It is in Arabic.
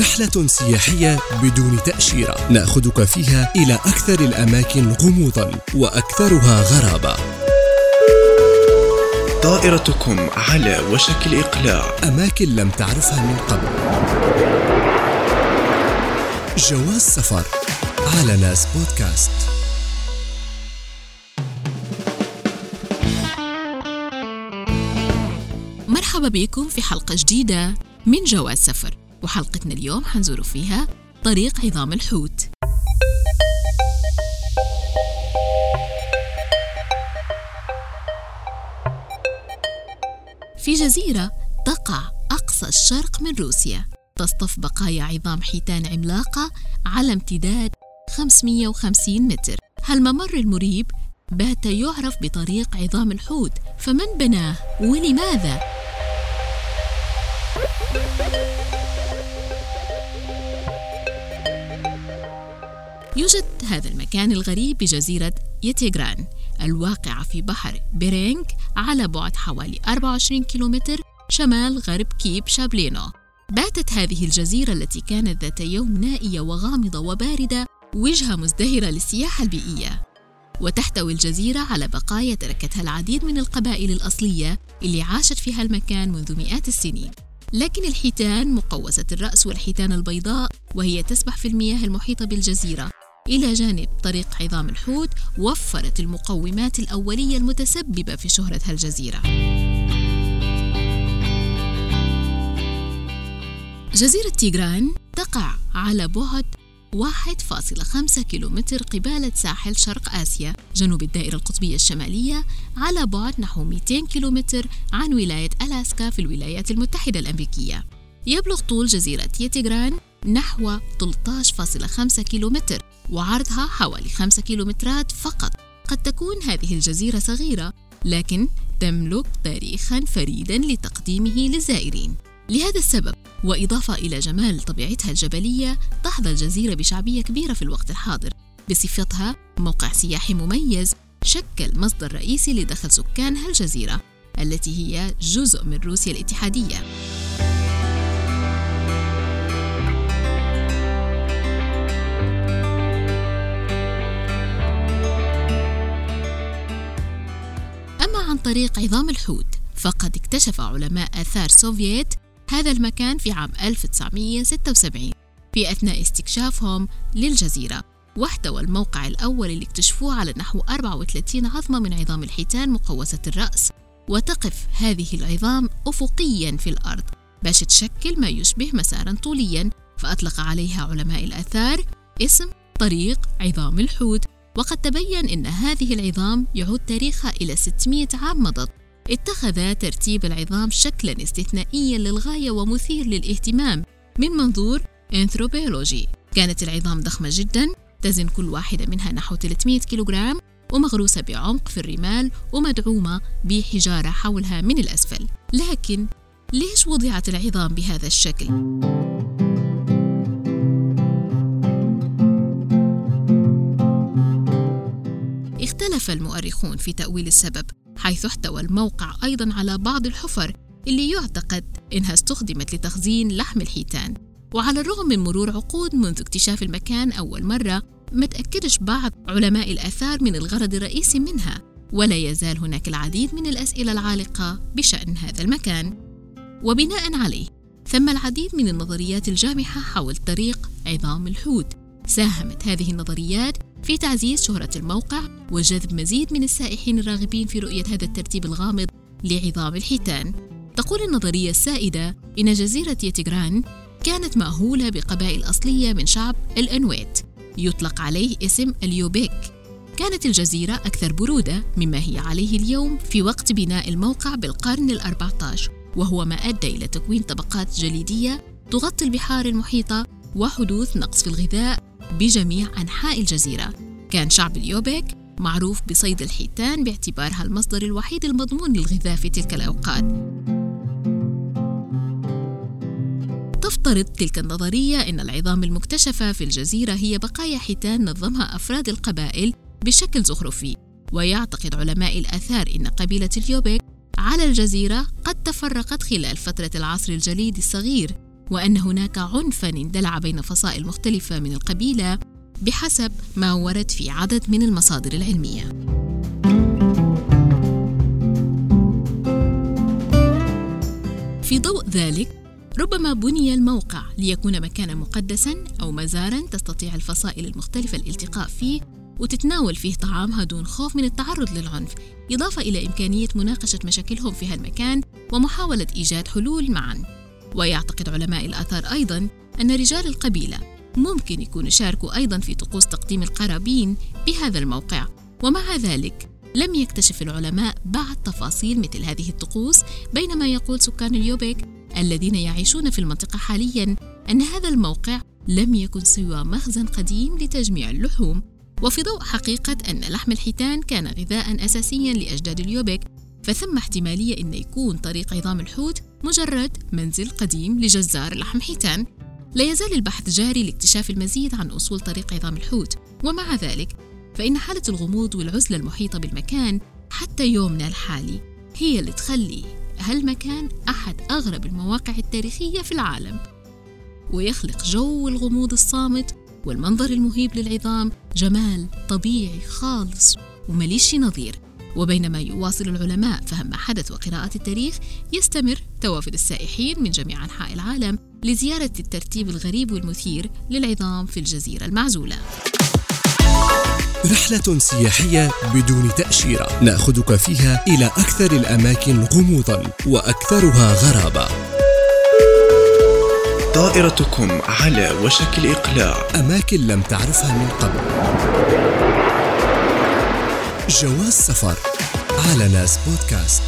رحلة سياحية بدون تأشيرة. نأخذك فيها إلى أكثر الأماكن غموضا وأكثرها غرابة. طائرتكم على وشك الإقلاع. أماكن لم تعرفها من قبل. جواز سفر على ناس بودكاست. مرحبا بكم في حلقة جديدة من جواز سفر. وحلقتنا اليوم حنزور فيها طريق عظام الحوت. في جزيرة تقع أقصى الشرق من روسيا. تصطف بقايا عظام حيتان عملاقة على امتداد 550 متر. هالممر المريب بات يعرف بطريق عظام الحوت فمن بناه؟ ولماذا؟ يوجد هذا المكان الغريب بجزيرة يتيغران الواقعة في بحر بيرينغ على بعد حوالي 24 كيلومتر شمال غرب كيب شابلينو. باتت هذه الجزيرة التي كانت ذات يوم نائية وغامضة وباردة وجهة مزدهرة للسياحة البيئية. وتحتوي الجزيرة على بقايا تركتها العديد من القبائل الأصلية اللي عاشت في هالمكان منذ مئات السنين. لكن الحيتان مقوسة الرأس والحيتان البيضاء وهي تسبح في المياه المحيطة بالجزيرة. إلى جانب طريق عظام الحوت وفرت المقومات الأولية المتسببة في شهرة هالجزيرة جزيرة تيغران تقع على بعد 1.5 كيلومتر قبالة ساحل شرق آسيا جنوب الدائرة القطبية الشمالية على بعد نحو 200 كيلومتر عن ولاية ألاسكا في الولايات المتحدة الأمريكية. يبلغ طول جزيرة يتيغران نحو 13.5 كيلومتر وعرضها حوالي 5 كيلومترات فقط. قد تكون هذه الجزيرة صغيرة لكن تملك تاريخا فريدا لتقديمه للزائرين. لهذا السبب وإضافة إلى جمال طبيعتها الجبلية تحظى الجزيرة بشعبية كبيرة في الوقت الحاضر. بصفتها موقع سياحي مميز شكل مصدر رئيسي لدخل سكان هالجزيرة التي هي جزء من روسيا الاتحادية. طريق عظام الحوت. فقد اكتشف علماء آثار سوفييت هذا المكان في عام 1976 في أثناء استكشافهم للجزيرة. واحتوى الموقع الأول اللي اكتشفوه على نحو 34 عظمة من عظام الحيتان مقوسة الرأس. وتقف هذه العظام أفقيا في الأرض. باش تشكل ما يشبه مسارا طوليا فأطلق عليها علماء الآثار اسم طريق عظام الحوت. وقد تبين أن هذه العظام يعود تاريخها إلى 600 عام مضت. اتخذ ترتيب العظام شكلا استثنائيا للغاية ومثير للاهتمام. من منظور انثروبيولوجي كانت العظام ضخمة جدا تزن كل واحدة منها نحو 300 كيلوغرام ومغروسة بعمق في الرمال ومدعومة بحجارة حولها من الأسفل. لكن ليش وضعت العظام بهذا الشكل؟ اختلف المؤرخون في تأويل السبب حيث احتوى الموقع أيضا على بعض الحفر اللي يعتقد إنها استخدمت لتخزين لحم الحيتان. وعلى الرغم من مرور عقود منذ اكتشاف المكان أول مرة ما تأكدش بعض علماء الآثار من الغرض الرئيسي منها ولا يزال هناك العديد من الأسئلة العالقة بشأن هذا المكان. وبناء عليه ثم العديد من النظريات الجامحة حول طريق عظام الحوت. ساهمت هذه النظريات في تعزيز شهرة الموقع وجذب مزيد من السائحين الراغبين في رؤية هذا الترتيب الغامض لعظام الحيتان. تقول النظرية السائدة إن جزيرة يتيغران كانت مأهولة بقبائل أصلية من شعب الأنويت يطلق عليه اسم اليوبيك كانت الجزيرة أكثر برودة مما هي عليه اليوم في وقت بناء الموقع بالقرن الأربعة عشر وهو ما أدى إلى تكوين طبقات جليدية تغطي البحار المحيطة وحدوث نقص في الغذاء بجميع أنحاء الجزيرة. كان شعب اليوبيك معروف بصيد الحيتان باعتبارها المصدر الوحيد المضمون للغذاء في تلك الأوقات. تفترض تلك النظرية أن العظام المكتشفة في الجزيرة هي بقايا حيتان نظمها أفراد القبائل بشكل زخرفي. ويعتقد علماء الآثار أن قبيلة اليوبيك على الجزيرة قد تفرقت خلال فترة العصر الجليدي الصغير. وأن هناك عنفا اندلع بين فصائل مختلفة من القبيلة بحسب ما ورد في عدد من المصادر العلمية. في ضوء ذلك ربما بني الموقع ليكون مكانا مقدسا أو مزارا تستطيع الفصائل المختلفة الالتقاء فيه وتتناول فيه طعامها دون خوف من التعرض للعنف إضافة إلى إمكانية مناقشة مشاكلهم في هالمكان ومحاولة إيجاد حلول معا ويعتقد علماء الآثار أيضا أن رجال القبيلة ممكن يكونوا شاركوا أيضا في طقوس تقديم القرابين بهذا الموقع. ومع ذلك لم يكتشف العلماء بعد تفاصيل مثل هذه الطقوس بينما يقول سكان اليوبيك الذين يعيشون في المنطقة حاليا أن هذا الموقع لم يكن سوى مخزن قديم لتجميع اللحوم. وفي ضوء حقيقة أن لحم الحيتان كان غذاء أساسيا لأجداد اليوبك فثم احتمالية أن يكون طريق عظام الحوت مجرد منزل قديم لجزار لحم حيتان. لا يزال البحث جاري لاكتشاف المزيد عن أصول طريق عظام الحوت. ومع ذلك فإن حالة الغموض والعزلة المحيطة بالمكان حتى يومنا الحالي هي اللي تخلي هالمكان أحد أغرب المواقع التاريخية في العالم. ويخلق جو الغموض الصامت والمنظر المهيب للعظام جمال طبيعي خالص ومليش نظير. وبينما يواصل العلماء فهم ما حدث وقراءة التاريخ يستمر توافد السائحين من جميع أنحاء العالم لزيارة الترتيب الغريب والمثير للعظام في الجزيرة المعزولة. رحلة سياحية بدون تأشيرة. ناخذك فيها إلى أكثر الأماكن غموضا وأكثرها غرابة. طائرتكم على وشك الإقلاع. أماكن لم تعرفها من قبل. جواز سفر على ناس بودكاست.